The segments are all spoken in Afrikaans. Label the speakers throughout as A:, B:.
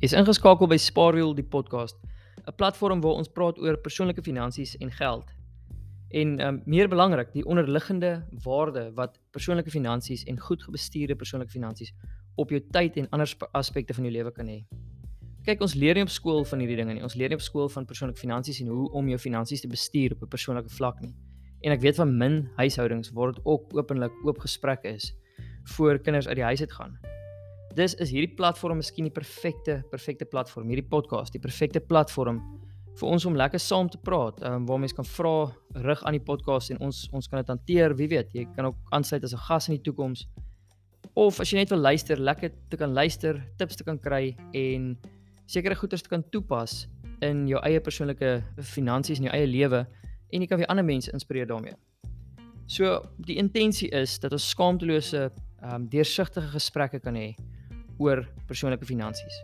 A: Jy's ingeskakel by Spaarwiel die podcast, 'n platform waar ons praat oor persoonlike finansies en geld. En um, meer belangrik, die onderliggende waarde wat persoonlike finansies en goed gebestuurde persoonlike finansies op jou tyd en ander aspekte van jou lewe kan hê. Kyk, ons leer nie op skool van hierdie dinge nie. Ons leer nie op skool van persoonlike finansies en hoe om jou finansies te bestuur op 'n persoonlike vlak nie. En ek weet van min huishoudings waar dit ook openlik oop gesprek is voor kinders uit die huis uit gaan. Dis is hierdie platform miskien die perfekte perfekte platform, hierdie podcast, die perfekte platform vir ons om lekker saam te praat, um, waar mense kan vra rig aan die podcast en ons ons kan dit hanteer, wie weet, jy kan ook aansluit as 'n gas in die toekoms. Of as jy net wil luister, lekker te kan luister, tips te kan kry en sekere goeders te kan toepas in jou eie persoonlike finansies en jou eie lewe en jy kan weer ander mense inspireer daarmee. So die intensie is dat ons skaamtelose, ehm um, deursigtige gesprekke kan hê oor persoonlike finansies.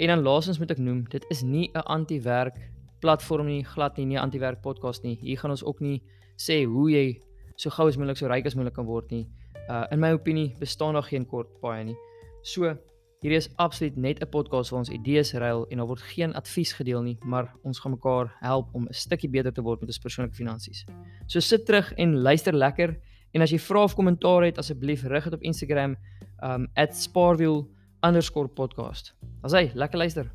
A: En dan laasens moet ek noem, dit is nie 'n anti-werk platform nie, glad nie, nie 'n anti-werk podcast nie. Hier gaan ons ook nie sê hoe jy so gou as moontlik so ryk as moontlik kan word nie. Uh in my opinie bestaan daar geen kort paai nie. So hierdie is absoluut net 'n podcast waar ons idees ruil en daar word geen advies gedeel nie, maar ons gaan mekaar help om 'n stukkie beter te word met ons persoonlike finansies. So sit terug en luister lekker en as jy vrae of kommentaar het, asseblief rig dit op Instagram um @sparwheel underscore podcast. As hy, lekker luister.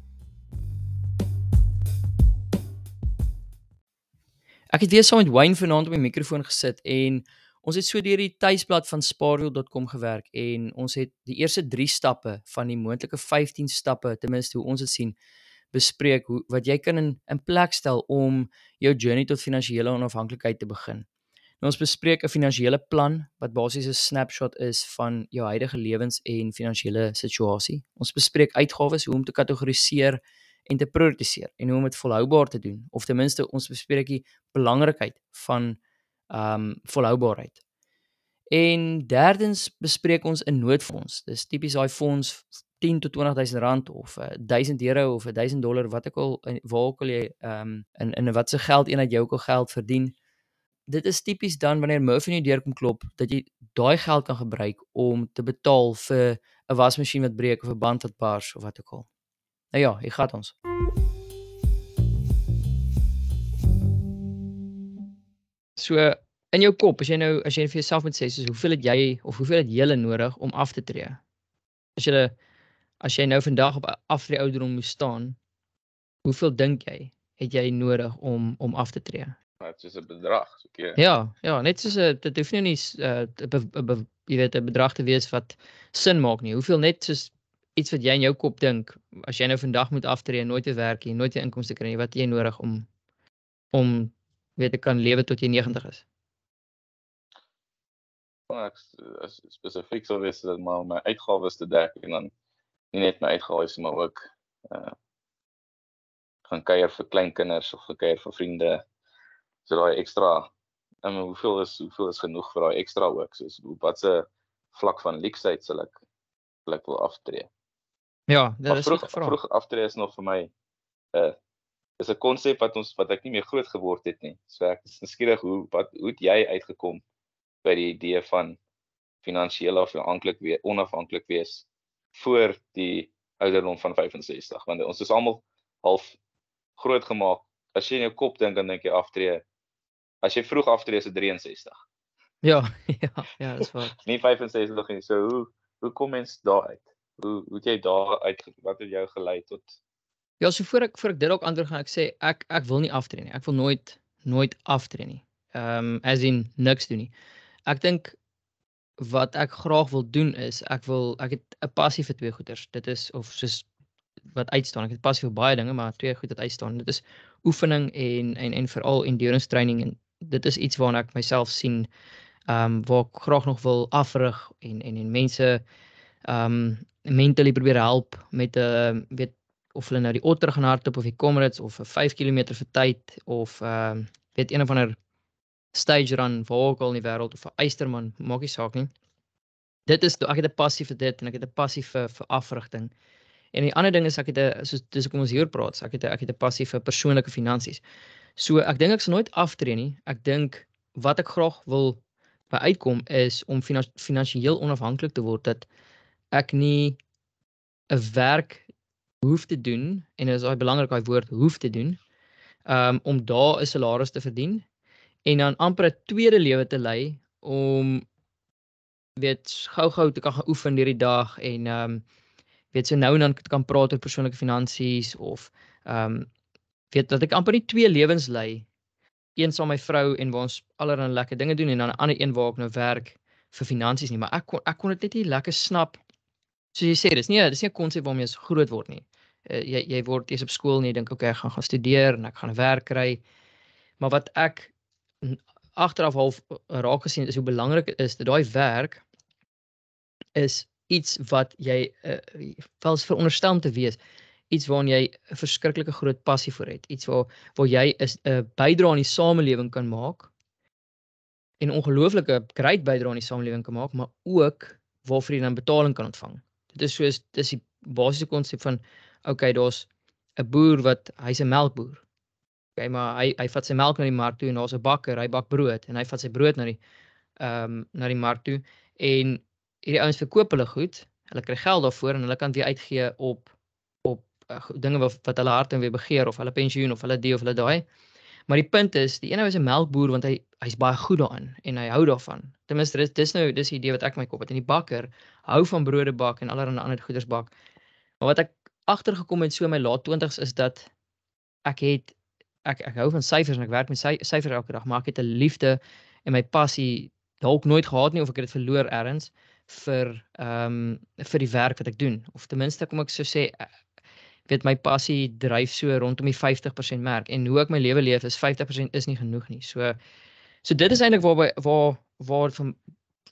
A: Ek het weer saam met Wayne vanaand op die mikrofoon gesit en ons het so deur die tuisblad van sparewheel.com gewerk en ons het die eerste 3 stappe van die moontlike 15 stappe ten minste hoe ons dit sien bespreek hoe wat jy kan in in plek stel om jou journey tot finansiële onafhanklikheid te begin. Nou ons bespreek 'n finansiële plan wat basies 'n snapshot is van jou huidige lewens- en finansiële situasie. Ons bespreek uitgawes, hoe om te kategoriseer en te prioritiseer en hoe om dit volhoubaar te doen of ten minste ons bespreek die belangrikheid van ehm um, volhoubaarheid. En derdens bespreek ons 'n noodfonds. Dis tipies daai fonds 10 tot 20000 rand of 1000 euro of 1000 dollar wat ek al waar ook al jy ehm um, in in wat se geld eenheid jy ook al geld verdien dit is tipies dan wanneer Murphy nie deurkom klop dat jy daai geld kan gebruik om te betaal vir 'n wasmasjien wat breek of 'n band wat bars of wat ook al. Nou ja, hier gaan ons. So in jou kop, as jy nou as jy vir jouself moet sê soos hoeveel het jy of hoeveel het jy nodig om af te tree? As jy as jy nou vandag op aftree ouderdom moet staan, hoeveel dink jy het jy nodig om om af te tree?
B: Net soos 'n bedrag, so keer.
A: Ja, ja, net soos 'n dit hoef nie nie uh jy weet 'n bedrag te wees wat sin maak nie. Hoeveel net soos iets wat jy in jou kop dink as jy nou vandag moet aftree en nooit te werk nie, nooit 'n inkomste kry nie, wat jy nodig om om weet ek kan lewe tot jy 90 is.
B: Ek as spesifiek sou wees dat maar my uitgawes te dek en dan nie net my uitgawes maar ook uh gaan kuier vir kleinkinders of gekuier vir vriende so daai ekstra en um, hoeveel is hoeveel is genoeg vir daai ekstra ook soos wat se vlak van leksheid sal ek wil ek wil aftree.
A: Ja, dit is
B: vroeg vroeg aftree is nog vir my 'n uh, is 'n konsep wat ons wat ek nie meer groot geword het nie. So ek is nuuskierig hoe wat hoe het jy uitgekom by die idee van finansiëel afhanklik wees, onafhanklik wees voor die ouderdom van 65 want ons is almal half groot gemaak. As jy in jou kop dink dan dink jy aftree as jy vroeg aftree is dit 63.
A: Ja, ja, ja, dis waar.
B: nie 65 nie. So hoe hoe kom mens daar uit? Hoe hoe jy daar uit wat het jou gelei tot
A: Ja, so voor ek voor ek dit ook antwoord gaan ek sê ek ek wil nie aftree nie. Ek wil nooit nooit aftree nie. Ehm um, as in niks doen nie. Ek dink wat ek graag wil doen is ek wil ek het 'n passie vir twee goeters. Dit is of soos wat uitstaan. Ek het passie vir baie dinge, maar twee goed wat uitstaan. Dit is oefening en en en veral endurance training en dit is iets waarna ek myself sien ehm um, waar ek graag nog wil afrig en en en mense ehm um, mentally probeer help met 'n uh, weet of hulle nou die otter gaan hardloop of die Comrades of 'n 5 km vir tyd of ehm um, weet een of ander stage run waar ook al in die wêreld of 'n eysterman maak nie saak nie. Dit is ek het 'n passie vir dit en ek het 'n passie vir vir afrigting. En die ander ding is ek het 'n soos dis hoekom ons hier praat, so ek het 'n ek het 'n passie vir persoonlike finansies. So ek dink ek sal nooit aftree nie. Ek dink wat ek graag wil by uitkom is om finansiëel onafhanklik te word dat ek nie 'n werk hoef te doen en dit is daai belangrik daai woord hoef te doen um om daar 'n salaris te verdien en dan amper 'n tweede lewe te lei om weet gou-gou te kan gaan oefen deur die dag en um weet so nou en dan kan praat oor persoonlike finansies of um weet dat ek amper nie twee lewens lei. Een saam my vrou en waar ons allerlei lekker dinge doen en dan 'n ander een waar ek nou werk vir finansies nie maar ek kon ek kon dit net nie lekker snap. Soos jy sê dis nie dis nie 'n konsep waarmee jy groot word nie. Uh, jy jy word eers op skool en jy dink okay ek gaan gaan studeer en ek gaan 'n werk kry. Maar wat ek agteraf half eh, raak gesien is hoe belangrik is dat daai werk is iets wat jy uh, vals veronderstel om te wees iets waarna jy 'n verskriklike groot passie vir het iets waar waar jy 'n uh, bydrae aan die samelewing kan maak en ongelooflike great bydrae aan die samelewing kan maak maar ook waarvoor jy dan betaling kan ontvang dit is soos dis die basiese konsep van okay daar's 'n boer wat hy's 'n melkboer okay maar hy hy vat sy melk na die mark toe en daar's 'n bakker hy bak brood en hy vat sy brood na die ehm um, na die mark toe en hierdie ouens verkoop hulle goed. Hulle kry geld daarvoor en hulle kan weer uitgee op dinge wat wat hulle hart en weer begeer of hulle pensioen of hulle die of hulle daai. Maar die punt is, die ene is 'n melkboer want hy hy's baie goed daarin en hy hou daarvan. Ten minste dis dis nou dis die idee wat ek my kop het. En die bakker hou van brode bak en allerlei ander goeders bak. Maar wat ek agtergekom het so in my laat 20's is dat ek het ek ek hou van syfers en ek werk met syfers elke dag, maar ek het 'n liefde en my passie dalk nooit gehad nie of ek het dit verloor eers vir ehm um, vir die werk wat ek doen of ten minste kom ek so sê eh, weet my passie dryf so rondom die 50% merk en hoe ek my lewe leef is 50% is nie genoeg nie. So so dit is eintlik waar waar waar van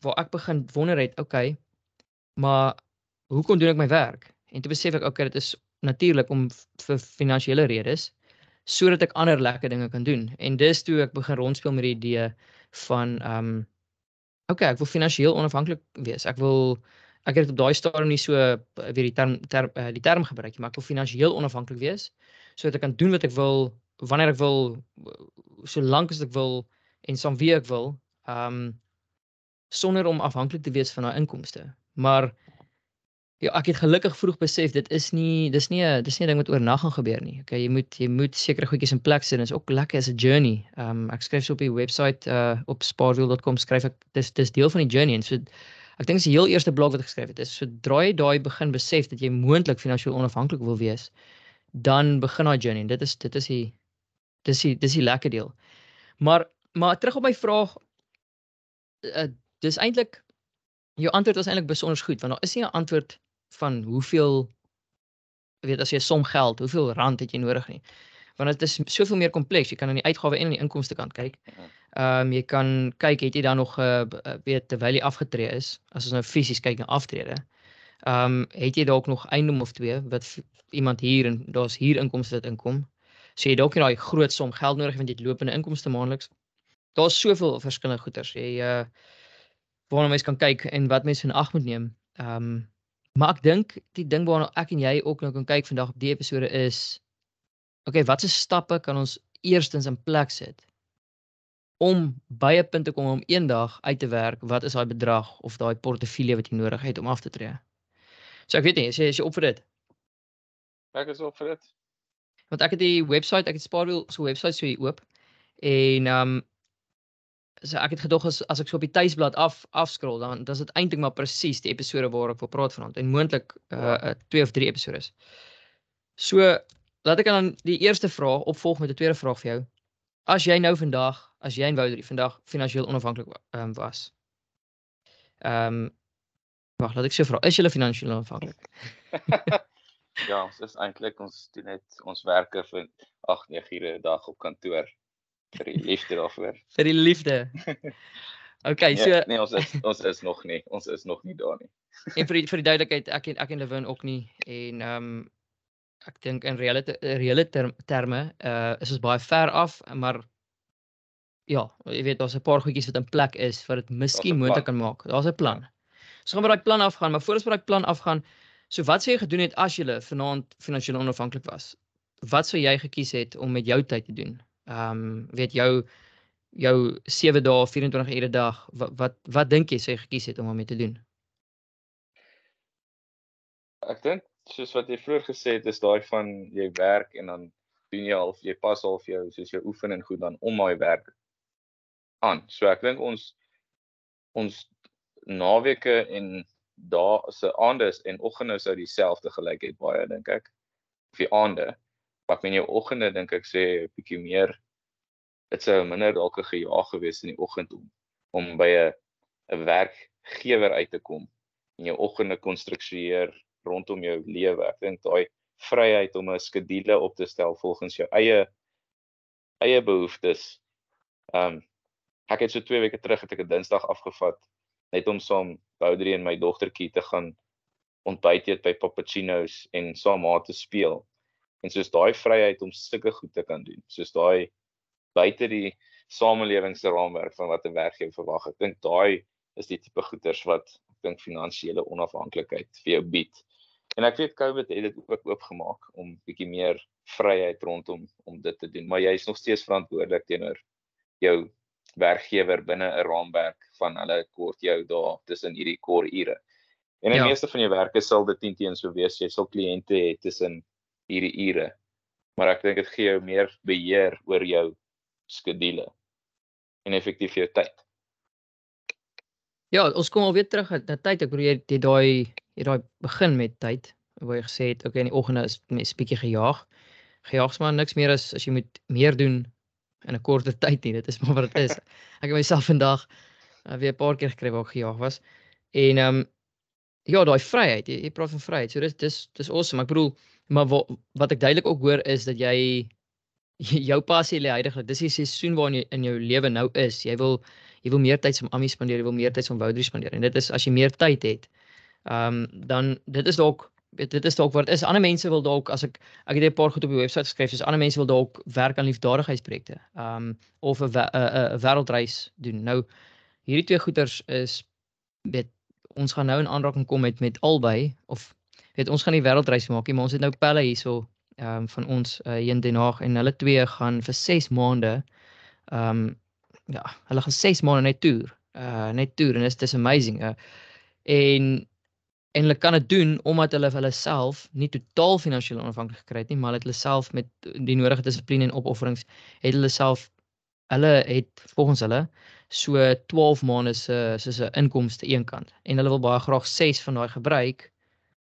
A: waar ek begin wonder het, okay. Maar hoekom doen ek my werk? En toe besef ek okay, dit is natuurlik om vir finansiële redes sodat ek ander lekker dinge kan doen. En dis toe ek begin rondspeel met die idee van ehm um, okay, ek wil finansiëel onafhanklik wees. Ek wil ek het op daai stadium nie so eh, weer die term term uh, die term gebruik nie, maar ek wil finansiëel onafhanklik wees sodat ek kan doen wat ek wil wanneer ek wil solank as ek wil en saam wie ek wil, um, sonder om afhanklik te wees van daai inkomste. Maar Ja, ek het gelukkig vroeg besef dit is nie dis nie 'n dis nie 'n ding wat oornag gaan gebeur nie. Okay, jy moet jy moet sekere goedjies in plek sit en is ook lekker as 'n journey. Ehm um, ek skryf so op die webwerf uh op spaarwiel.com skryf ek dis dis deel van die journey en so ek dink dis die heel eerste blog wat ek geskryf het. Dis sodra jy daai begin besef dat jy moontlik finansiëel onafhanklik wil wees, dan begin daai journey en dit is dit is die dis die dis die lekker deel. Maar maar terug op my vraag uh, dis eintlik jou antwoord was eintlik besonder goed want daar is nie 'n antwoord van hoeveel weet as jy som geld, hoeveel rand het jy nodig nie. Want dit is soveel meer kompleks. Jy kan aan die uitgawe en aan die inkomste kant kyk. Ehm um, jy kan kyk het jy dan nog 'n uh, eh, weet terwyl jy afgetree is, as ons nou fisies kyk na aftrede. Ehm um, het jy dalk nog eiendom of twee wat iemand hier en daar's hier inkomste wat inkom. So jy dalk nie daai groot som geld nodig want jy het lopende inkomste maandeliks. Daar's soveel verskillende goederes. Jy uh waarna mens kan kyk en wat mens in ag moet neem. Ehm um, Maar ek dink die ding waarna ek en jy ook nou kan kyk vandag op die episode is okay, watse stappe kan ons eerstens in plek sit om by 'n punt te kom om eendag uit te werk wat is daai bedrag of daai portefeulje wat jy nodig het om af te tree. So ek weet nie, as jy, as jy op vir dit.
B: Ek is op vir dit.
A: Want ek het die webwerf, ek het Spaarwiel se so webwerf so hier oop en ehm um, so ek het gedog as as ek so op die tuisblad af afskrol dan dan is dit eintlik maar presies die episode waar ek wil praat vanaand en moontlik uh, uh twee of drie episodes. So laat ek dan die eerste vraag opvolg met 'n tweede vraag vir jou. As jy nou vandag, as jy en Wouter vandag finansiëel onafhanklik um, was. Ehm um, wag, laat ek sê vra, is jy finansiëel onafhanklik?
B: ja, ons is eintlik ons doen net ons werke vir 8 9 ure 'n dag op kantoor vir die liefde daarvoor.
A: vir die liefde. Okay, nee, so
B: nee, ons is ons is nog nie. Ons is nog nie daar nie.
A: en vir die, vir die duidelikheid, ek en ek en Lewin ook nie en ehm um, ek dink in reële reële term, terme uh is ons baie ver af, maar ja, jy weet daar's 'n paar goedjies wat in plek is wat dit miskien moontlik kan maak. Daar's 'n plan. So gaan we daai plan afgaan, maar voordat ons daai plan afgaan, so wat sê jy gedoen het as jy vanaand finansiëel onafhanklik was? Wat sou jy gekies het om met jou tyd te doen? Ehm um, weet jou jou 7 dae 24 ure dag wat wat, wat dink jy sê gekies het om om mee te doen?
B: Ek dink soos wat jy vroeër gesê het, is daai van jy werk en dan doen jy half jy pas half jou soos jou oefening goed dan om daai werk aan. So ek dink ons ons naweke en dae se aande en oggende sou dieselfde gelyk het baie dink ek. Of die aande. Maar in jou oggende dink ek sê 'n bietjie meer dit sou minder dalk 'n gejaag gewees in die oggend om om by 'n 'n werkgewer uit te kom en jou oggende konstruktueer rondom jou lewe. Ek dink daai vryheid om 'n skedule op te stel volgens jou eie eie behoeftes. Um ek het so 2 weke terug het ek 'n Dinsdag afgevat net om saam Boudrie en my dogtertjie te gaan ontbyt eet by Pappuccino's en saam haar te speel. En soos daai vryheid om sulke goed te kan doen. Soos daai buite die samelewingsraamwerk van wat 'n werkgewer verwag. Ek dink daai is die tipe goeders wat ek dink finansiële onafhanklikheid vir jou bied. En ek weet COVID het dit ook oopgemaak om bietjie meer vryheid rondom om dit te doen, maar jy is nog steeds verantwoordelik teenoor jou werkgewer binne 'n raamwerk van hulle kort jou daar tussen hierdie kort ure. En in ja. meeste van jou werke sal dit teen teen so wees jy sal kliënte hê tussen hierdie ure. Maar ek dink dit gee jou meer beheer oor jou skedule en effektief jou tyd.
A: Ja, ons kom alweer terug na tyd. Ek bedoel jy daai jy daai begin met tyd waar jy gesê het okay in die oggende is mens bietjie gejaag. Gejaag is maar niks meer as as jy moet meer doen in 'n korter tyd nie. Dit is maar wat dit is. Ek het myself vandag uh, weer 'n paar keer gekry waar ek gejaag was. En ehm um, ja, daai vryheid. Jy, jy praat van vryheid. So dis dis dis awesome. Ek bedoel, maar wat wat ek duidelik ook hoor is dat jy jou passie lê heidaglik. Dis die seisoen waarin jy in jou lewe nou is. Jy wil jy wil meer tyd saam Ami spandeer, jy wil meer tyd saam Woudrie spandeer. En dit is as jy meer tyd het, ehm um, dan dit is dalk dit is dalk wat is ander mense wil dalk as ek ek het 'n paar goed op die webwerf geskryf soos ander mense wil dalk werk aan liefdadigheidsprojekte ehm um, of 'n 'n wêreldreis doen. Nou hierdie twee goeters is weet ons gaan nou in aanraking kom met met albei of weet ons gaan nie wêreldreis maak nie, maar ons het nou pelle hierso ehm um, van ons uh, hier in Den Haag en hulle twee gaan vir 6 maande ehm um, ja, hulle gaan 6 maande net toer. Uh net toer en dit is amazing. Uh, en en hulle kan dit doen omdat hulle hulle self nie totaal finansiële onafhanklikheid gekry het nie, maar hulle het self met die nodige dissipline en opofferings het hulle self hulle het volgens hulle so 12 maande se soos 'n inkomste eenkant en hulle wil baie graag 6 van daai gebruik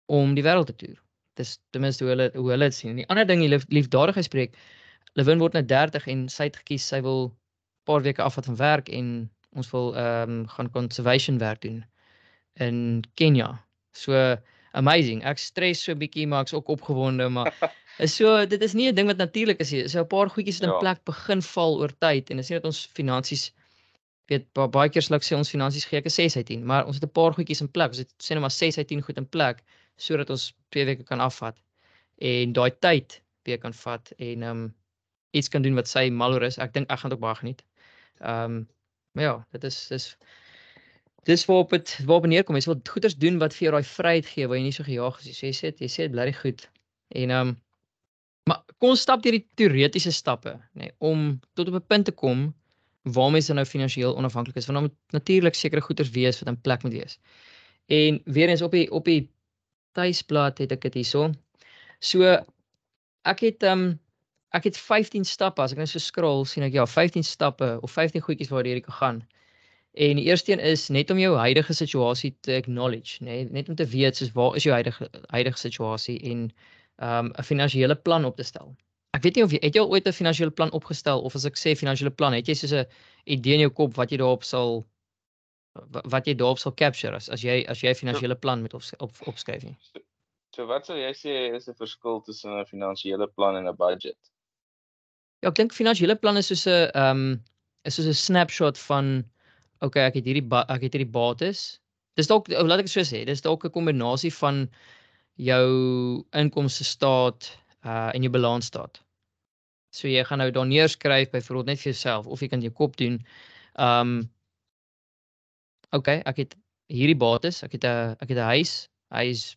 A: om die wêreld te toer. Dis ten minste hoe hulle hoe hulle dit sien. En die ander ding, die lief, liefdadigheidspreek, Lewin word nou 30 en sy het gekies sy wil paar weke afvat van werk en ons wil ehm um, gaan conservation werk doen in Kenia So amazing. Ek stres so 'n bietjie, maar ek's ook opgewonde, maar is so dit is nie 'n ding wat natuurlik is nie. So 'n paar goedjies het in ja. plek begin val oor tyd en dit is nie dat ons finansies weet ba baie keer sal ek sê ons finansies gee ek 'n 6 uit 10, maar ons het 'n paar goedjies in plek. Ons het sê net maar 6 uit 10 goed in plek sodat ons 2 weke kan afvat en daai tyd weer kan vat en ehm um, iets kan doen wat sy maloor is. Ek dink ek gaan dit ook baie geniet. Ehm um, maar ja, dit is dis dis waarop dit waarop neerkom. Jy wil goeders doen wat vir jou daai vryheid gee waar jy nie so gejaag is nie. So jy sê jy sê bly goed. En ehm um, maar kom ons stap deur die teoretiese stappe, nê, nee, om tot op 'n punt te kom waar mense nou finansiëel onafhanklik is. Want dan moet natuurlik sekere goeders wees wat in plek moet wees. En weer eens op die op die tuisblad het ek dit hierso. So ek het ehm um, ek het 15 stappe. As ek net so scroll, sien ek ja, 15 stappe of 15 goedjies waartoe jy kan gaan. En die eerste een is net om jou huidige situasie te acknowledge, nê, nee? net om te weet soos waar is jou huidige huidige situasie en um 'n finansiële plan op te stel. Ek weet nie of jy het jy al ooit 'n finansiële plan opgestel of as ek sê finansiële plan, het jy soos 'n idee in jou kop wat jy daarop sal wat jy daarop sal capture as as jy as jy finansiële plan met op, op opskryf nie.
B: So wat sou jy sê is 'n verskil tussen 'n finansiële plan en 'n budget?
A: Ja, ek dink finansiële plan is soos 'n um is soos 'n snapshot van okay, ek het hierdie ek het hierdie bates. Dis dalk laat ek so sê, dis dalk 'n kombinasie van jou inkomste staat uh en jou balansstaat. So jy gaan nou daar neerskryf byvoorbeeld net vir jouself of jy kan jou kop doen. Um okay, ek het hierdie bates, ek het 'n ek het 'n huis. Hy is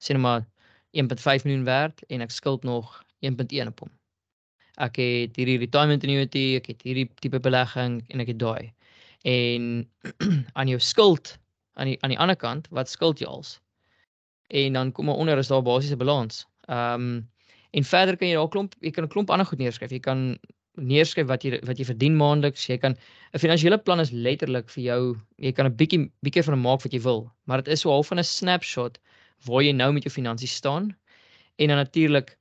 A: sê net maar 1.5 miljoen werd en ek skuld nog 1.1 op hom. Ek het hierdie retirement annuity, ek het hierdie tipe belegging en ek het daai en aan jou skuld aan die aan die ander kant wat skuld jy als en dan kom maar onder is daar basiese balans. Ehm um, en verder kan jy daar klomp jy kan 'n klomp ander goed neerskryf. Jy kan neerskryf wat jy wat jy verdien maandeliks. Jy kan 'n finansiële plan is letterlik vir jou. Jy kan 'n bietjie bietjie van maak wat jy wil, maar dit is so half van 'n snapshot waar jy nou met jou finansies staan. En dan natuurlik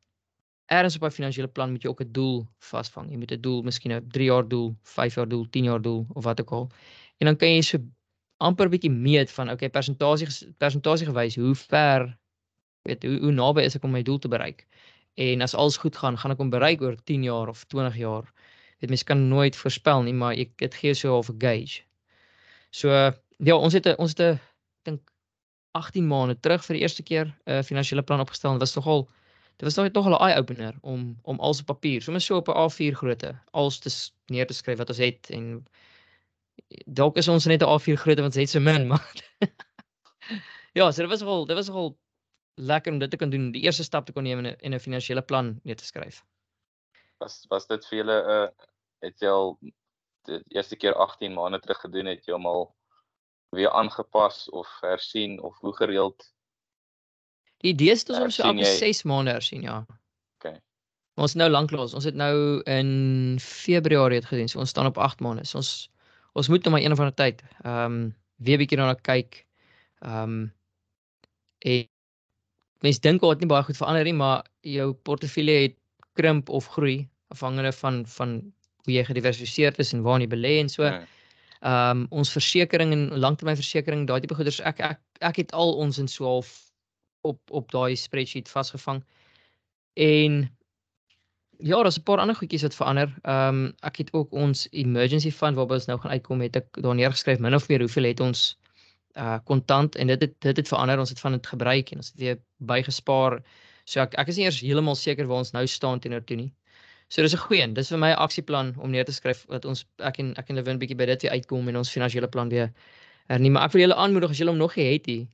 A: ergens op 'n finansiële plan moet jy ook 'n doel vasvang. Jy moet 'n doel, miskien 'n 3 jaar doel, 5 jaar doel, 10 jaar doel of wat ook al. En dan kan jy so amper bietjie meet van okay, persentasie persentasie gewys hoe ver weet hoe, hoe naby is ek om my doel te bereik. En as alles goed gaan, gaan ek hom bereik oor 10 jaar of 20 jaar. Weet mens kan nooit voorspel nie, maar ek dit gee so 'n gauge. So ja, ons het 'n ons het 'n dink 18 maande terug vir die eerste keer 'n uh, finansiële plan opgestel en dit was nogal dit was nog nog 'n eye opener om om alles op papier, sommer so op 'n A4 grootte, alles te neer te skryf wat ons het en dalk is ons net 'n A4 grootte want dit is so min, maar Ja, so dit was al dit was al lekker om dit te kan doen, die eerste stap te kon neem in 'n finansiële plan neer te skryf.
B: Was was dit vir julle 'n uh, het jy al die eerste keer 18 maande terug gedoen het jy hom al weer aangepas of hersien of hoe gereeld?
A: Die idee is dat ons so elke 6 maande hersien, ja.
B: OK.
A: Ons nou lanklaas, ons het nou in Februarie het gedoen. So ons staan op 8 maande. So ons ons moet nou maar een of ander tyd ehm um, weer bietjie daarna kyk. Ehm um, en mense dink dit nie baie goed verander nie, maar jou portefeulje het krimp of groei afhangende van van hoe jy gediversifiseer is en waar jy belê en so. Ja. Ehm um, ons versekerings en langtermynversekering, daai tipe goederes ek ek ek het al ons in so half op op daai spreadsheet vasgevang. En ja, daar's 'n paar ander goedjies wat verander. Ehm um, ek het ook ons emergency fund waarby ons nou gaan uitkom het ek daar neergeskryf min of meer hoeveel het ons uh kontant en dit het dit het verander. Ons het van dit gebruik en ons het weer bygespaar. So ek ek is nie eers heeltemal seker waar ons nou staan teenoor toe nie. So dis 'n goeie een. Dis vir my 'n aksieplan om neer te skryf dat ons ek en ek en Lewin bietjie by dit weer uitkom en ons finansiële plan weer hernie. Maar ek wil julle aanmoedig as julle hom nog nie het nie.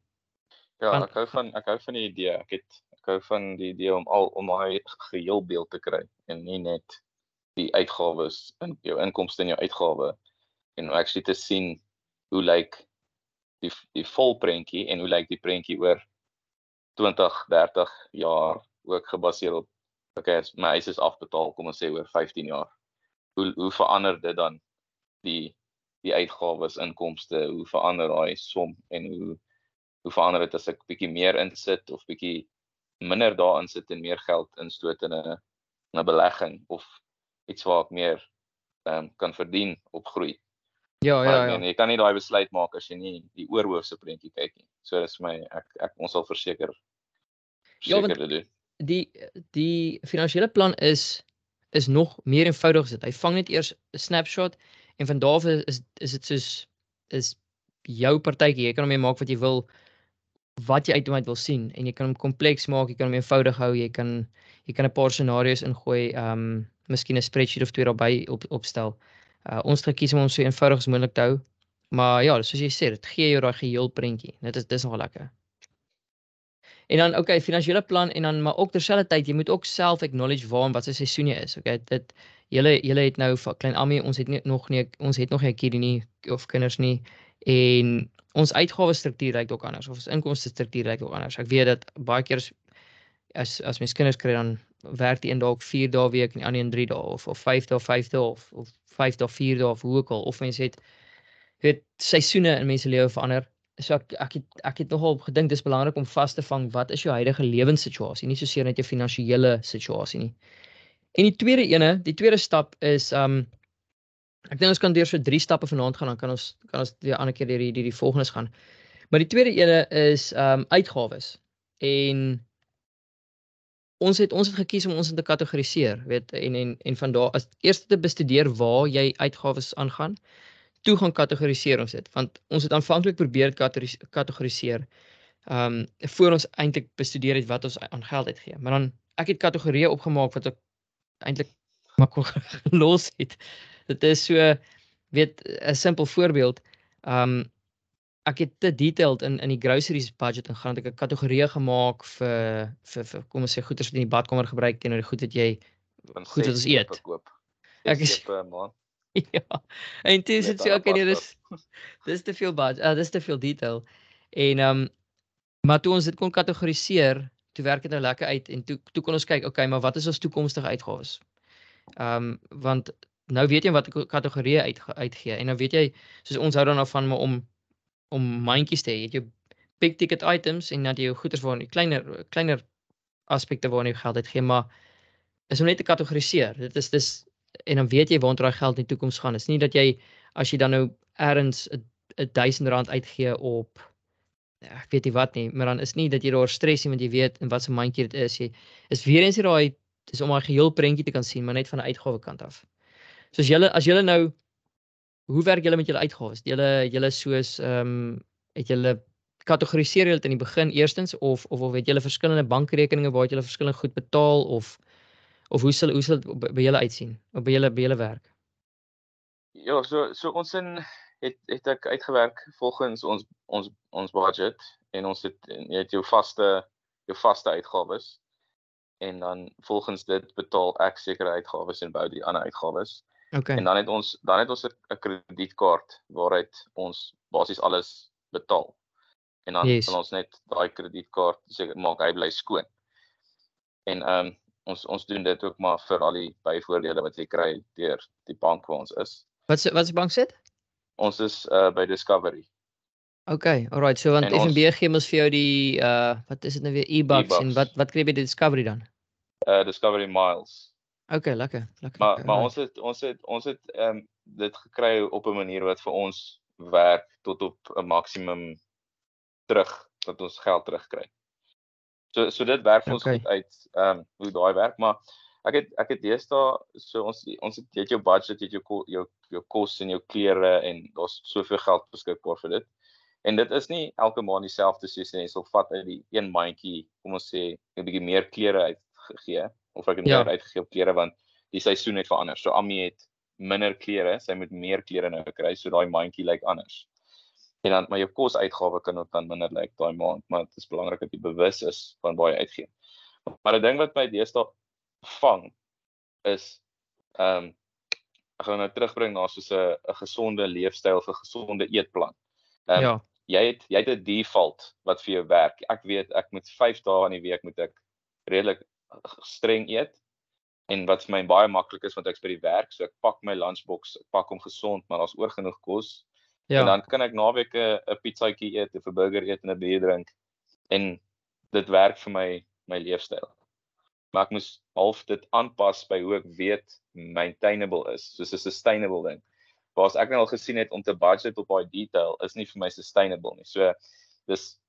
B: Ja, ek hou van ek hou van die idee. Ek het ek hou van die idee om al om daai geheel beeld te kry en nie net die uitgawes in jou inkomste en jou uitgawe en actually te sien hoe lyk die die vol prentjie en hoe lyk die prentjie oor 20, 30 jaar ook gebaseer op okay, as my huis is afbetaal, kom ons sê oor 15 jaar. Hoe hoe verander dit dan die die uitgawes, inkomste, hoe verander daai som en hoe hoe verander dit as ek bietjie meer insit of bietjie minder daarin sit en meer geld instoot in 'n 'n belegging of iets waar ek meer um, kan verdien op groei.
A: Ja, ja, ja.
B: En jy kan nie daai besluit maak as jy nie die oorhoofse prentjie kyk nie. So dis my ek ek ons sal verseker
A: Ja, want doen. die die finansiële plan is is nog meer eenvoudig as dit. Hy vang net eers 'n snapshot en van daar af is is dit soos is jou partytjie. Jy kan hom maak wat jy wil wat jy uiteindelik wil sien en jy kan hom kompleks maak, jy kan hom eenvoudig hou, jy kan jy kan 'n paar scenario's ingooi, ehm um, miskien 'n spreadsheet of twee daarbey op opstel. Uh ons het gekies om hom so eenvoudig as moontlik te hou. Maar ja, soos jy sê, dit gee jou daai geheel prentjie. Dit is dis nogal lekker. En dan okay, finansiële plan en dan maar ook terselfdertyd jy moet ook self acknowledge waar en wat se seisoen jy is. Okay, dit julle julle het nou klein Ami, ons het nie, nog nie ons het nog nie 'n kindie nie of kinders nie en ons uitgawe struktuur lyk ook anders of ons inkomste struktuur lyk ook anders. Ek weet dat baie keer as as mens kinders kry dan werk die een dalk 4 dae week en die ander een 3 dae of of 5 dae 5 dae of of 5 dae 4 dae of hoe ook al of mense het weet seisoene in mense lewe verander. So ek ek het ek het nogal gedink dis belangrik om vas te vang wat is jou huidige lewenssituasie, nie soseer net jou finansiële situasie nie. En die tweede ene, die tweede stap is um Ek dink ons kan deur so drie stappe vanaand gaan dan kan ons kan ons die ander keer deur die die, volgendes gaan. Maar die tweede ene is ehm um, uitgawes. En ons het ons het gekies om ons in te kategoriseer, weet en en en van daar as eerste te bestudeer waar jy uitgawes aangaan. Toe gaan kategoriseer ons dit want ons het aanvanklik probeer kategoriseer ehm um, voor ons eintlik bestudeer het wat ons aan geld uitgee. Maar dan ek het kategorieë opgemaak wat ek eintlik kon los het dit is so weet 'n simpel voorbeeld. Um ek het te detailed in in die groceries budget ingaan. Ek het 'n kategorie gemaak vir vir vir kom ons sê goeder wat in die badkamer gebruik teenoor die goed wat jy goed wat ons eet. Ek is. Ja. En dit is so okay, nee, dis dis te veel budget. Uh, dis te veel detail. En um Maar toe ons dit kon kategoriseer, toe werk dit nou lekker uit en toe toe kon ons kyk, okay, maar wat is ons toekomstige uitgawes? Ehm um, want nou weet jy wat kategorieë uit uitgee en nou weet jy soos ons hou dan af van om om mandjies te hê. Jy het jou big ticket items en dan jy jou goederes waar jy kleiner kleiner aspekte waar jy geld uitgee, maar is om net te kategoriseer. Dit is dis en dan weet jy waar daai geld in die toekoms gaan. Dit is nie dat jy as jy dan nou ergens 'n 1000 rand uitgee op ek weet nie wat nie, maar dan is nie dat jy daar stres nie want jy weet in watter mandjie dit is. Jy is weer eens daai dis om daai geheel prentjie te kan sien, maar net van 'n uitgawe kant af. Soos julle as julle nou hoe werk julle met julle uitgawes? Julle julle soos ehm um, het julle kategoriseer julle dit in die begin eerstens of of of het julle verskillende bankrekeninge waar julle verskillende goed betaal of of hoe sal hoe sal by julle uitsien of by julle by julle werk?
B: Ja, so so ons in het het ek uitgewerk volgens ons ons ons budget en ons het jy het jou vaste jou vaste uitgawes en dan volgens dit betaal ek sekere uitgawes en bou die ander uitgawes.
A: Okay.
B: En dan het ons dan het ons 'n kredietkaart waaruit ons basies alles betaal. En dan
A: yes.
B: kan ons net daai kredietkaart seker maak hy bly skoon. En ehm um, ons ons doen dit ook maar vir al die byvoordele wat jy kry deur die bank waar ons is.
A: Wat se wat se bank sit?
B: Ons is uh by Discovery.
A: Okay, alright. So want FNB gee mos vir jou die uh wat is dit nou weer e-bucks e en wat wat kry jy by Discovery dan?
B: Uh Discovery Miles.
A: Okay, lekker, lekker.
B: Maar maar ons het ons het ons het ehm um, dit gekry op 'n manier wat vir ons werk tot op 'n maksimum terug dat ons geld terugkry. So so dit werk vir ons okay. goed uit ehm um, hoe daai werk, maar ek het ek het deesdae so ons ons het jy het jou budget, jy het jou jou jou kos en jou klere en daar's soveel geld beskikbaar vir dit. En dit is nie elke maand dieselfde soos jy sal vat uit die een mandjie, kom ons sê 'n bietjie meer klere uitgegee of ek het ja. meer uitgegee op klere want die seisoen het verander. So Ami het minder klere, sy moet meer klere nou kry, so daai mandjie lyk anders. En dan maar jou kosuitgawe kan ook dan minder lyk daai maand, maar dit is belangrik dat jy bewus is van waar jy uitgee. Maar 'n ding wat my deesdae vang is ehm um, ek gaan nou terugbring na soos 'n 'n gesonde leefstyl of 'n gesonde eetplan.
A: Ehm um, ja.
B: jy het jy het 'n default wat vir jou werk. Ek weet ek moet 5 dae in die week moet ek redelik streng eet. En wat vir my baie maklik is want ek's by die werk so ek pak my lunchbox ek pak hom gesond maar daar's oor genoeg kos. Ja. en dan kan ek naweek 'n pizzaatjie eet of 'n burger eet en 'n bier drink. En dit werk vir my my leefstyl. Maar ek moes half dit aanpas by hoe ek weet maintainable is soos 'n sustainable ding. Waar's ek nou al gesien het om te budget op daai detail is nie vir my sustainable nie. So dis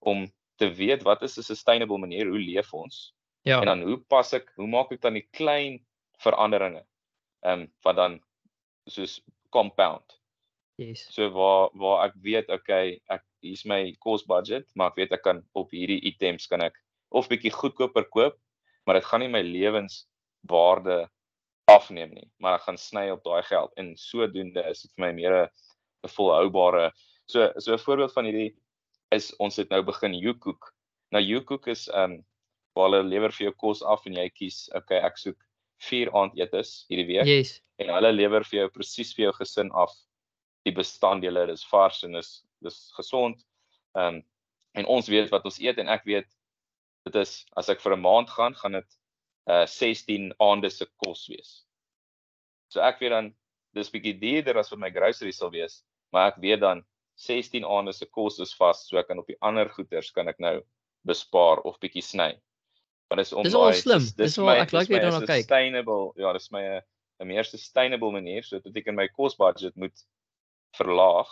B: om te weet wat is 'n sustainable manier hoe leef ons
A: Ja.
B: En dan hoe pas ek, hoe maak ek dan die klein veranderinge? Ehm um, wat dan soos compound.
A: Yes.
B: So waar waar ek weet okay, ek hier's my cost budget, maar ek weet ek kan op hierdie items kan ek of bietjie goedkoper koop, maar dit gaan nie my lewenswaarde afneem nie, maar ek gaan sny op daai geld en sodoende is dit vir my meer 'n volhoubare. So so 'n voorbeeld van hierdie is ons het nou begin YouCook. Nou YouCook is ehm um, waar hulle lewer vir jou kos af en jy kies, okay, ek soek 4 aandetes hierdie week.
A: Yes.
B: En hulle lewer vir jou presies vir jou gesin af die bestanddele, dis vars en dis dis gesond. Ehm um, en ons weet wat ons eet en ek weet dit is as ek vir 'n maand gaan, gaan dit uh 16 aande se kos wees. So ek weet dan dis bietjie duurder as wat my groceries sal wees, maar ek weet dan 16 aande se kos is vas, so ek kan op die ander goederes kan ek nou bespaar of bietjie sny. Maar dis om
A: dis al slim. Dis, al ek like weer daarna kyk.
B: Sustainable. Ja, dis my 'n meer sustainable manier so dit beteken my cost budget moet verlaag.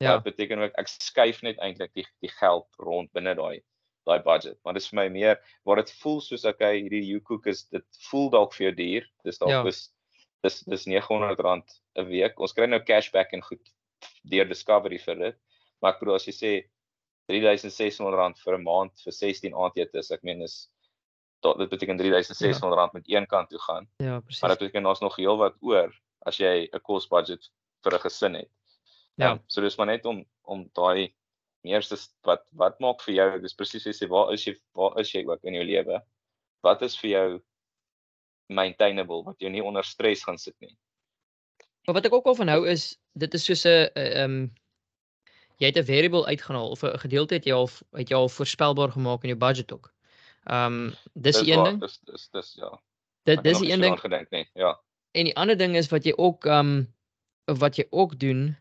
B: Ja. Dit beteken ook ek skuif net eintlik die die geld rond binne daai daai budget. Maar dis vir my meer waar dit voel soos okay, hierdie YouCook is dit voel dalk vir jou duur. Dis dalk ja. is dis dis R900 'n week. Ons kry nou cashback en goed deur Discovery vir dit. Maar ek bedoel as jy sê R3600 vir 'n maand vir 16 aandete, ek meen is dit beteken R3600 ja. met een kant toe gaan.
A: Ja, presies.
B: Maar dit beteken daar's nog heel wat oor as jy 'n cost budget vir 'n gesin het. Ja, um, so dis maar net om om daai eerste wat wat maak vir jou, dis presies wat jy sê, waar is jy waar is jy ook in jou lewe? Wat is vir jou maintainable wat jou nie onder stres gaan sit nie?
A: Maar wat ek ook al van hou is dit is soos 'n ehm jy het 'n variable uitgehaal of 'n gedeelte het jy al het jy al voorspelbaar gemaak in jou budget ook. Ehm um, dis die een ding.
B: Dis dis dis ja.
A: Dit dis die een ding.
B: Gedink nee. Ja.
A: En die ander ding is wat jy ook ehm um, wat jy ook doen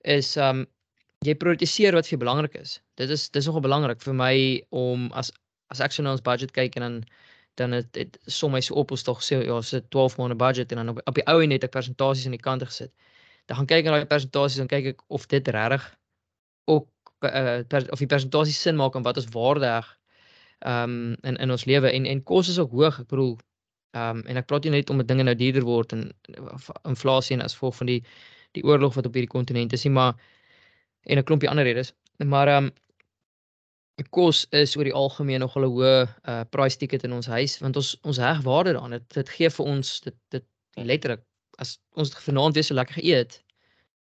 A: is ehm um, jy prioritiseer wat vir jou belangrik is. Dit is dis nogal belangrik vir my om as as ek so na ons budget kyk en dan dan het dit som my so op ons tog sê ja, so 12 maande budget en dan op, op die ou en net ek persentasies aan die kant gesit. Dan gaan kyk na daai persentasies en kyk ek of dit regtig ook uh, per, of die persentasie sin maak en wat ons waardig um, in in ons lewe en en kos is ook hoog. Ek bedoel ehm um, en ek praat nie net om dinge nou duurder word en inflasie en as gevolg van die die oorlog wat op hierdie kontinent is nie, maar en 'n klompie ander redes. Maar ehm um, kos is oor die algemeen nog 'n hoë uh price ticket in ons huis want ons ons heg waarde daaraan. Dit dit gee vir ons dit dit letterlik as ons vanaand weer so lekker geëet.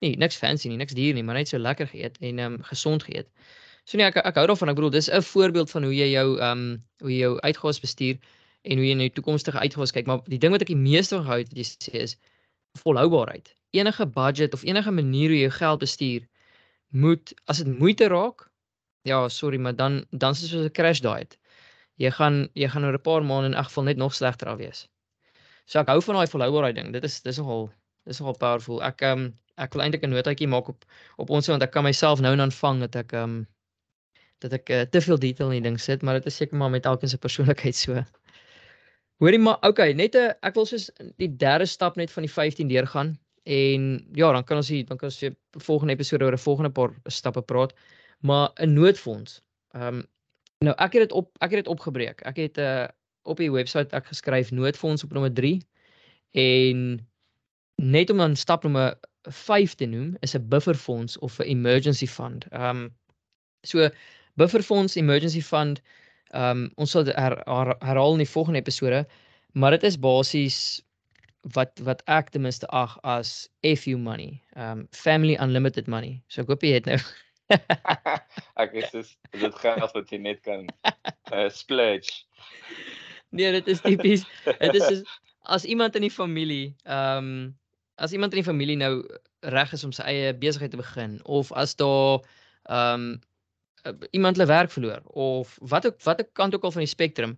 A: Nee, niks fancy nie, niks duur nie, maar net so lekker geëet en ehm um, gesond geëet. So nee, ek ek hou daarvan. Ek bedoel, dis 'n voorbeeld van hoe jy jou ehm um, hoe jy jou uitgawes bestuur en hoe jy na die toekomstige uitgawes kyk. Maar die ding wat ek die meeste van hou wat jy sê is volhoubaarheid. Enige budget of enige manier hoe jy jou geld bestuur moet as dit moeite raak, ja, sorry, maar dan dan is dit soos 'n crash diet. Jy gaan jy gaan oor 'n paar maande in elk geval net nog slegter af wees. So ek hou van daai volhoubaarheid ding. Dit is dis nogal dis nogal powerful. Ek ehm um, ek wil eintlik 'n notaatjie maak op op ons want ek kan myself nou en dan vang dat ek ehm um, dat ek uh, te veel detail in die ding sit, maar dit is seker maar met elkeen se persoonlikheid so. Hoorie maar, okay, net 'n ek wil soos die derde stap net van die 15 deurgaan en ja, dan kan ons hier dan kan ons vir volgende episode oor 'n volgende paar stappe praat maar 'n noodfonds. Ehm um, nou ek het dit op ek het dit opgebreek. Ek het 'n uh, op die webwerf ek geskryf noodfonds op nommer 3 en net om dan stap nommer 5 te noem is 'n bufferfonds of 'n emergency fund. Ehm um, so bufferfonds emergency fund ehm um, ons sal her, her, herhaal in die volgende episode, maar dit is basies wat wat ek ten minste ag as FU money, ehm um, family unlimited money. So ek hoop jy het nou
B: ek is dis dit geld wat jy net kan uh, splurge.
A: Nee, dit is tipies. Dit is soos, as iemand in die familie, ehm um, as iemand in die familie nou reg is om sy eie besigheid te begin of as daar ehm um, iemand hulle werk verloor of wat ook wat ek kant ook al van die spektrum,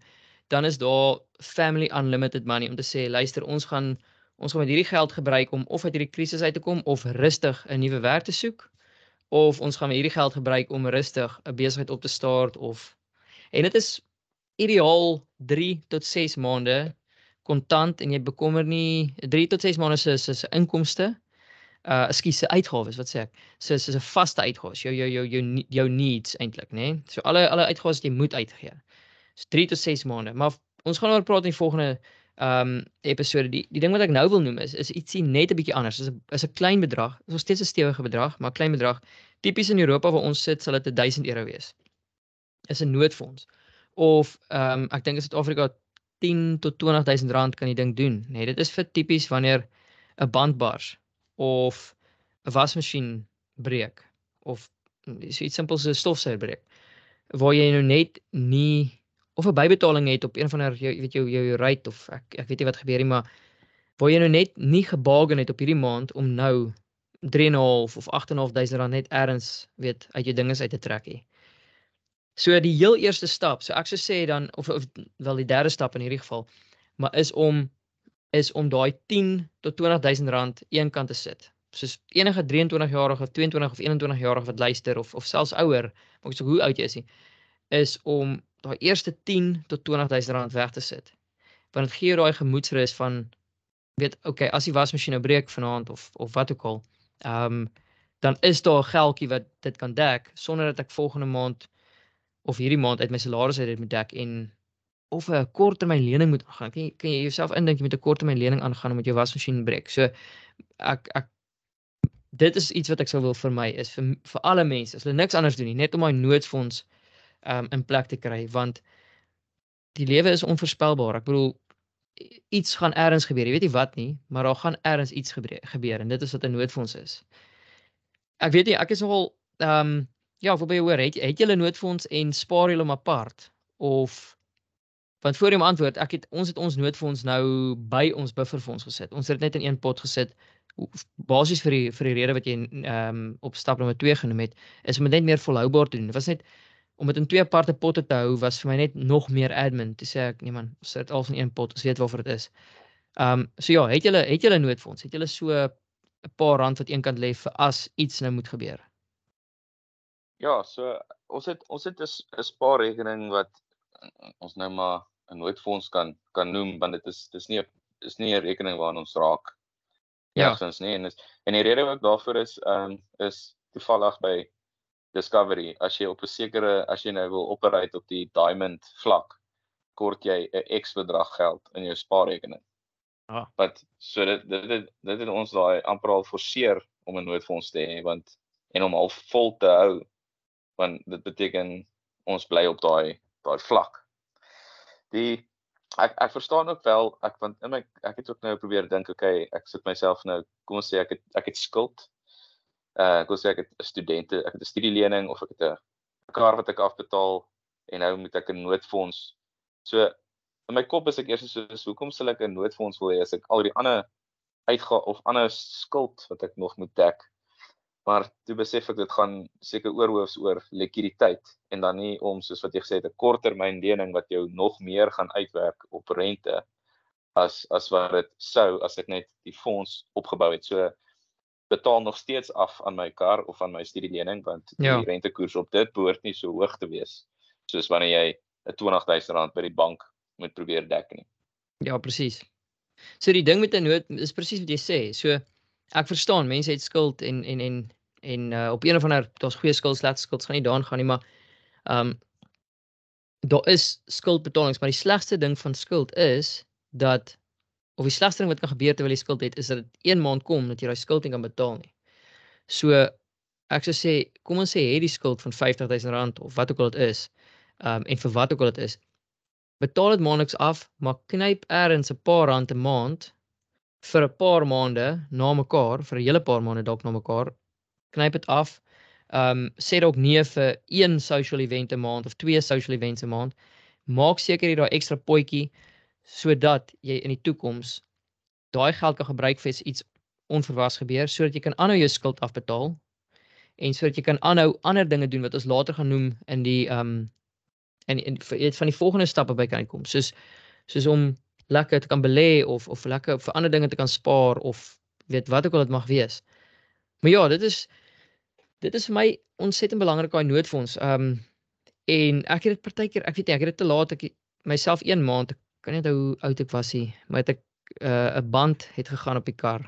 A: dan is daar family unlimited money om te sê luister, ons gaan ons gaan met hierdie geld gebruik om of uit hierdie krisis uit te kom of rustig 'n nuwe werk te soek of ons gaan hierdie geld gebruik om rustig 'n besigheid op te start of en dit is ideaal 3 tot 6 maande kontant en jy bekommer nie 3 tot 6 maande se se inkomste uh ekskuus se uitgawes wat sê ek so so 'n vaste uitgawes jou jou jou jou jou needs eintlik nê nee? so alle alle uitgawes jy moet uitgee so 3 tot 6 maande maar ons gaan oor praat in die volgende um episode die die ding wat ek nou wil noem is is ietsie net 'n bietjie anders. Is 'n is 'n klein bedrag. Is nog steeds 'n stewige bedrag, maar klein bedrag. Tipies in Europa waar ons sit, sal dit 1000 euro wees. Is 'n noodfonds. Of um ek dink in Suid-Afrika 10 tot 20000 rand kan jy ding doen. Nee, dit is vir tipies wanneer 'n band bars of 'n wasmasjien breek of so iets simpels so 'n stofsuier breek waar jy nou net nie of 'n bybetaling het op een van jy weet jou jou rate of ek ek weet nie wat gebeur nie maar waar jy nou net nie gebaken het op hierdie maand om nou 3.5 of 8.500 rand net erns weet uit jou dinges uit te trek hê. So die heel eerste stap, so ek sou sê dan of, of wel die derde stap in hierdie geval, maar is om is om daai 10 tot 20000 rand eenkant te sit. Soos enige 23 jarige of 22 of 21 jarige wat luister of of selfs ouer, maak nie so hoe oud jy is nie, is om daai eerste 10 tot 20000 rand weg te sit. Want dit gee jou daai gemoedsrus van weet okay, as die wasmasjien nou breek vanaand of of wat ook al, ehm um, dan is daar 'n geldjie wat dit kan dek sonder dat ek volgende maand of hierdie maand uit my salaris uit dit moet dek en of 'n korttermyn lening moet aangaan. Kan jy kan jy jouself indink jy moet 'n korttermyn lening aangaan omdat jou wasmasjien breek. So ek ek dit is iets wat ek sou wil vir my is vir vir alle mense as hulle niks anders doen nie net om my noodfonds um, in plek te kry want die lewe is onvoorspelbaar. Ek bedoel iets gaan eers gebeur. Jy weet nie wat nie, maar daar gaan eers iets gebeur, en dit is wat 'n noodfonds is. Ek weet nie, ek is nogal ehm um, ja, by hoor, het het julle noodfonds en spaar julle hom apart of want voor jy my antwoord, ek het ons het ons noodfonds nou by ons bufferfonds gesit. Ons het dit net in een pot gesit basies vir die vir die rede wat jy ehm um, op stap nommer 2 genoem het, is om dit net meer volhoubaar te doen. Dit was net om dit in twee aparte potte te hou was vir my net nog meer admin. Toe sê ek, nee man, ons sit al in een pot, ons weet waarvoor dit is. Ehm um, so ja, het julle het julle noodfonds? Het julle so 'n paar rand wat eenkant lê vir as iets nou moet gebeur?
B: Ja, so ons het ons het 'n spaarrekening wat ons nou maar 'n noodfonds kan kan noem want dit is dis nie is nie 'n rekening waarna ons raak. Ja, ons nie en is en die rede ook daarvoor is ehm um, is toevallig by Discovery as jy op 'n sekere as jy nou wil operate op die diamond vlak kort jy 'n X bedrag geld in jou spaarrekening. Ah. Wat so dit dit dit, dit het ons daai amper al forceer om 'n noodfonds te hê want en om al vol te hou want dit beteken ons bly op daai daai vlak. Die ek ek verstaan ook wel ek want in my ek het ook nou probeer dink okay ek sit myself nou kom ons sê ek het ek het skuld uh ek wil sê ek het 'n studente, ek het 'n studielening of ek het 'n kar wat ek afbetaal en nou moet ek 'n noodfonds. So in my kop is ek eers so so hoekom sal ek 'n noodfonds wil hê as ek al die ander uitga of ander skuld wat ek nog moet dek. Maar toe besef ek dit gaan seker oorhoofs oor likwiditeit en dan nie om soos wat jy gesê het 'n korttermyn lening wat jou nog meer gaan uitwerk op rente as as wat dit sou as ek net die fonds opgebou het. So betaal nog steeds af aan my kar of aan my studielening want ja. die rentekoers op dit behoort nie so hoog te wees soos wanneer jy 'n 20000 rand by die bank moet probeer dek nie.
A: Ja, presies. So die ding met 'n nood is presies wat jy sê. So ek verstaan mense het skuld en en en en uh, op een of ander daar's goeie skuld, slegte skuld, gaan nie daarin gaan nie, maar ehm um, daar is skuldbetalings, maar die slegste ding van skuld is dat of die slegste ding wat kan gebeur terwyl jy skuld het is dat dit een maand kom dat jy daai skuld nie kan betaal nie. So ek sou sê kom ons sê jy het die skuld van R50000 of wat ook al dit is. Um en vir wat ook al dit is. Betaal dit maandeliks af, maar knyp eers 'n paar rand 'n maand vir 'n paar maande na mekaar, vir 'n hele paar maande dalk na mekaar. Knyp dit af. Um sê dalk nee vir een social event 'n maand of twee social events 'n maand. Maak seker jy daai ekstra potjie sodat jy in die toekoms daai geld kan gebruik vir iets onverwags gebeur sodat jy kan aanhou jou skuld afbetaal en sodat jy kan aanhou ander dinge doen wat ons later gaan noem in die ehm um, in iets van die volgende stappe by kan kom soos soos om lekker te kan belê of of lekker vir ander dinge te kan spaar of weet wat ook al dit mag wees. Maar ja, dit is dit is vir my ontsettend belangrik daai noodfonds. Ehm um, en ek het dit partykeer, ek weet nie, ek het dit te laat ek myself 1 maand kan nie onthou hoe oud ek was nie, maar het ek eh, 'n uh, band het gegaan op die kar.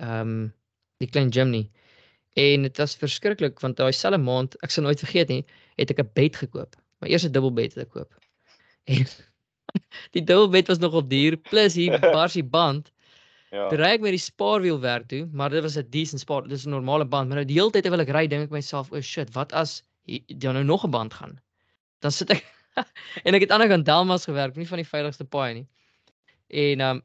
A: Ehm um, die klein Jimny. En dit was verskriklik want daai selfe maand, ek sal nooit vergeet nie, het ek 'n bed gekoop. My eerste dubbelbed het ek koop. En die dubbelbed was nogal duur plus hier barsie band. Ja. Toe ry ek met die spaarwiel werk toe, maar dit was 'n decent spaar, dis 'n normale band, maar nou die hele tyd terwyl ek ry, dink ek myself, "O oh shit, wat as jy nou nog 'n band gaan?" Dan sit ek en ek het aan die kant Delmas gewerk, nie van die veiligste paai nie. En ehm um,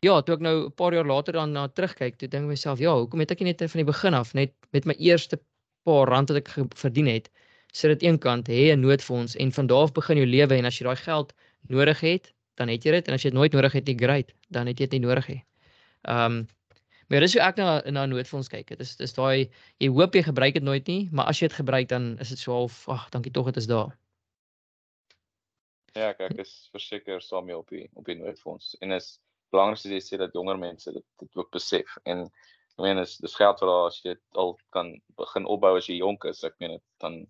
A: ja, toe ek nou 'n paar jaar later dan na terugkyk, toe dink ek myself, ja, hoekom het ek nie net van die begin af net met my eerste paar rand wat ek verdien het, sit dit eenkant, hê 'n noodfonds en van daar af begin jou lewe en as jy daai geld nodig het, dan het jy dit en as jy dit nooit nodig het nie, great, dan het jy dit nie nodig nie. Ehm um, Maar dis hoe ek na na noodfonds kyk. Dit is dis daai jy hoop jy gebruik dit nooit nie, maar as jy dit gebruik dan is dit so half ag, dankie tog dit is daar.
B: Ja, ek is verseker saam mee op die op die noodfonds en is belangrik as jy sê dat jonger mense dit dit ook besef en ek meen is dis geld wat as jy dit al kan begin opbou as jy jonk is, ek meen dit dan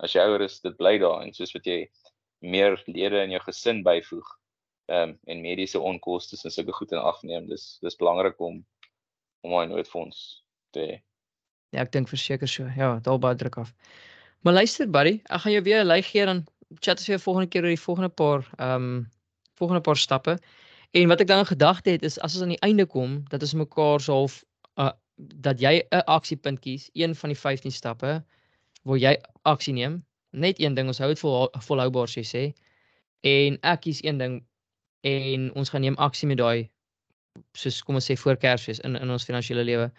B: as jy ouer is, dit bly daar en soos wat jy meer lede in jou gesin byvoeg ehm um, en mediese onkoste en sulke goed in ag neem, dis dis belangrik om om 'n noodfonds te hê.
A: Ja, ek dink verseker so. Ja, daal baie druk af. Maar luister buddy, ek gaan jou weer 'n lei gee dan chat as jy volgende keer oor die volgende paar ehm um, volgende paar stappe. En wat ek dan gedagte het is as ons aan die einde kom dat ons mekaar so half uh, dat jy 'n aksiepunt kies, een van die 15 stappe waar jy aksie neem. Net een ding, ons hou dit vol volhoubaar sê sê. En ek kies een ding en ons gaan neem aksie met daai soos kom ons sê voor Kersfees in in ons finansiële lewe.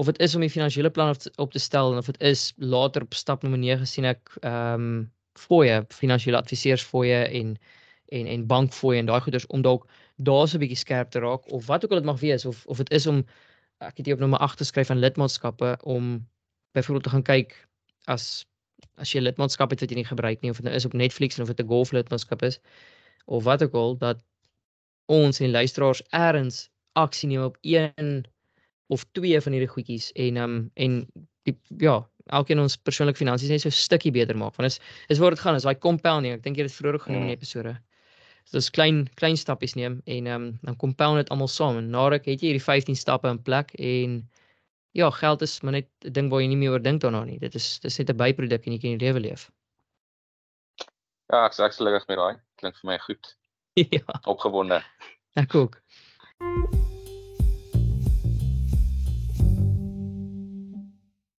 A: Of dit is om die finansiële plan op te, op te stel en of dit is later op stap nommer 9 sien ek ehm um, fooie, finansiële adviseurs fooie en en en bankfooie en daai goeders om dalk daar so 'n bietjie skerp te raak of wat ook al dit mag wees of of dit is om ek het hier op nommer 8 geskryf van lidmaatskappe om byvoorbeeld te gaan kyk as as jy lidmaatskap het wat jy nie gebruik nie of dit nou is op Netflix of dit 'n golf lidmaatskap is of wat ook al dat ons en luisteraars eers aksie neem op een of twee van hierdie goedjies en um en die ja, elkeen ons persoonlike finansies net so 'n stukkie beter maak. Want is is waar dit gaan, is daai compounding. Ek dink jy het dit vroeër genoem in die mm. episode. So dis klein klein stappies neem en um dan compound dit almal saam en nadat het jy hierdie 15 stappe in plek en ja, geld is maar net 'n ding waar jy nie meer oor dink daarna nie. Dit is dis net 'n byproduk en jy kan die lewe leef.
B: Ja, ek sê gelukkig met daai. Klink vir my goed.
A: ja.
B: Opgewonde.
A: Ek ook.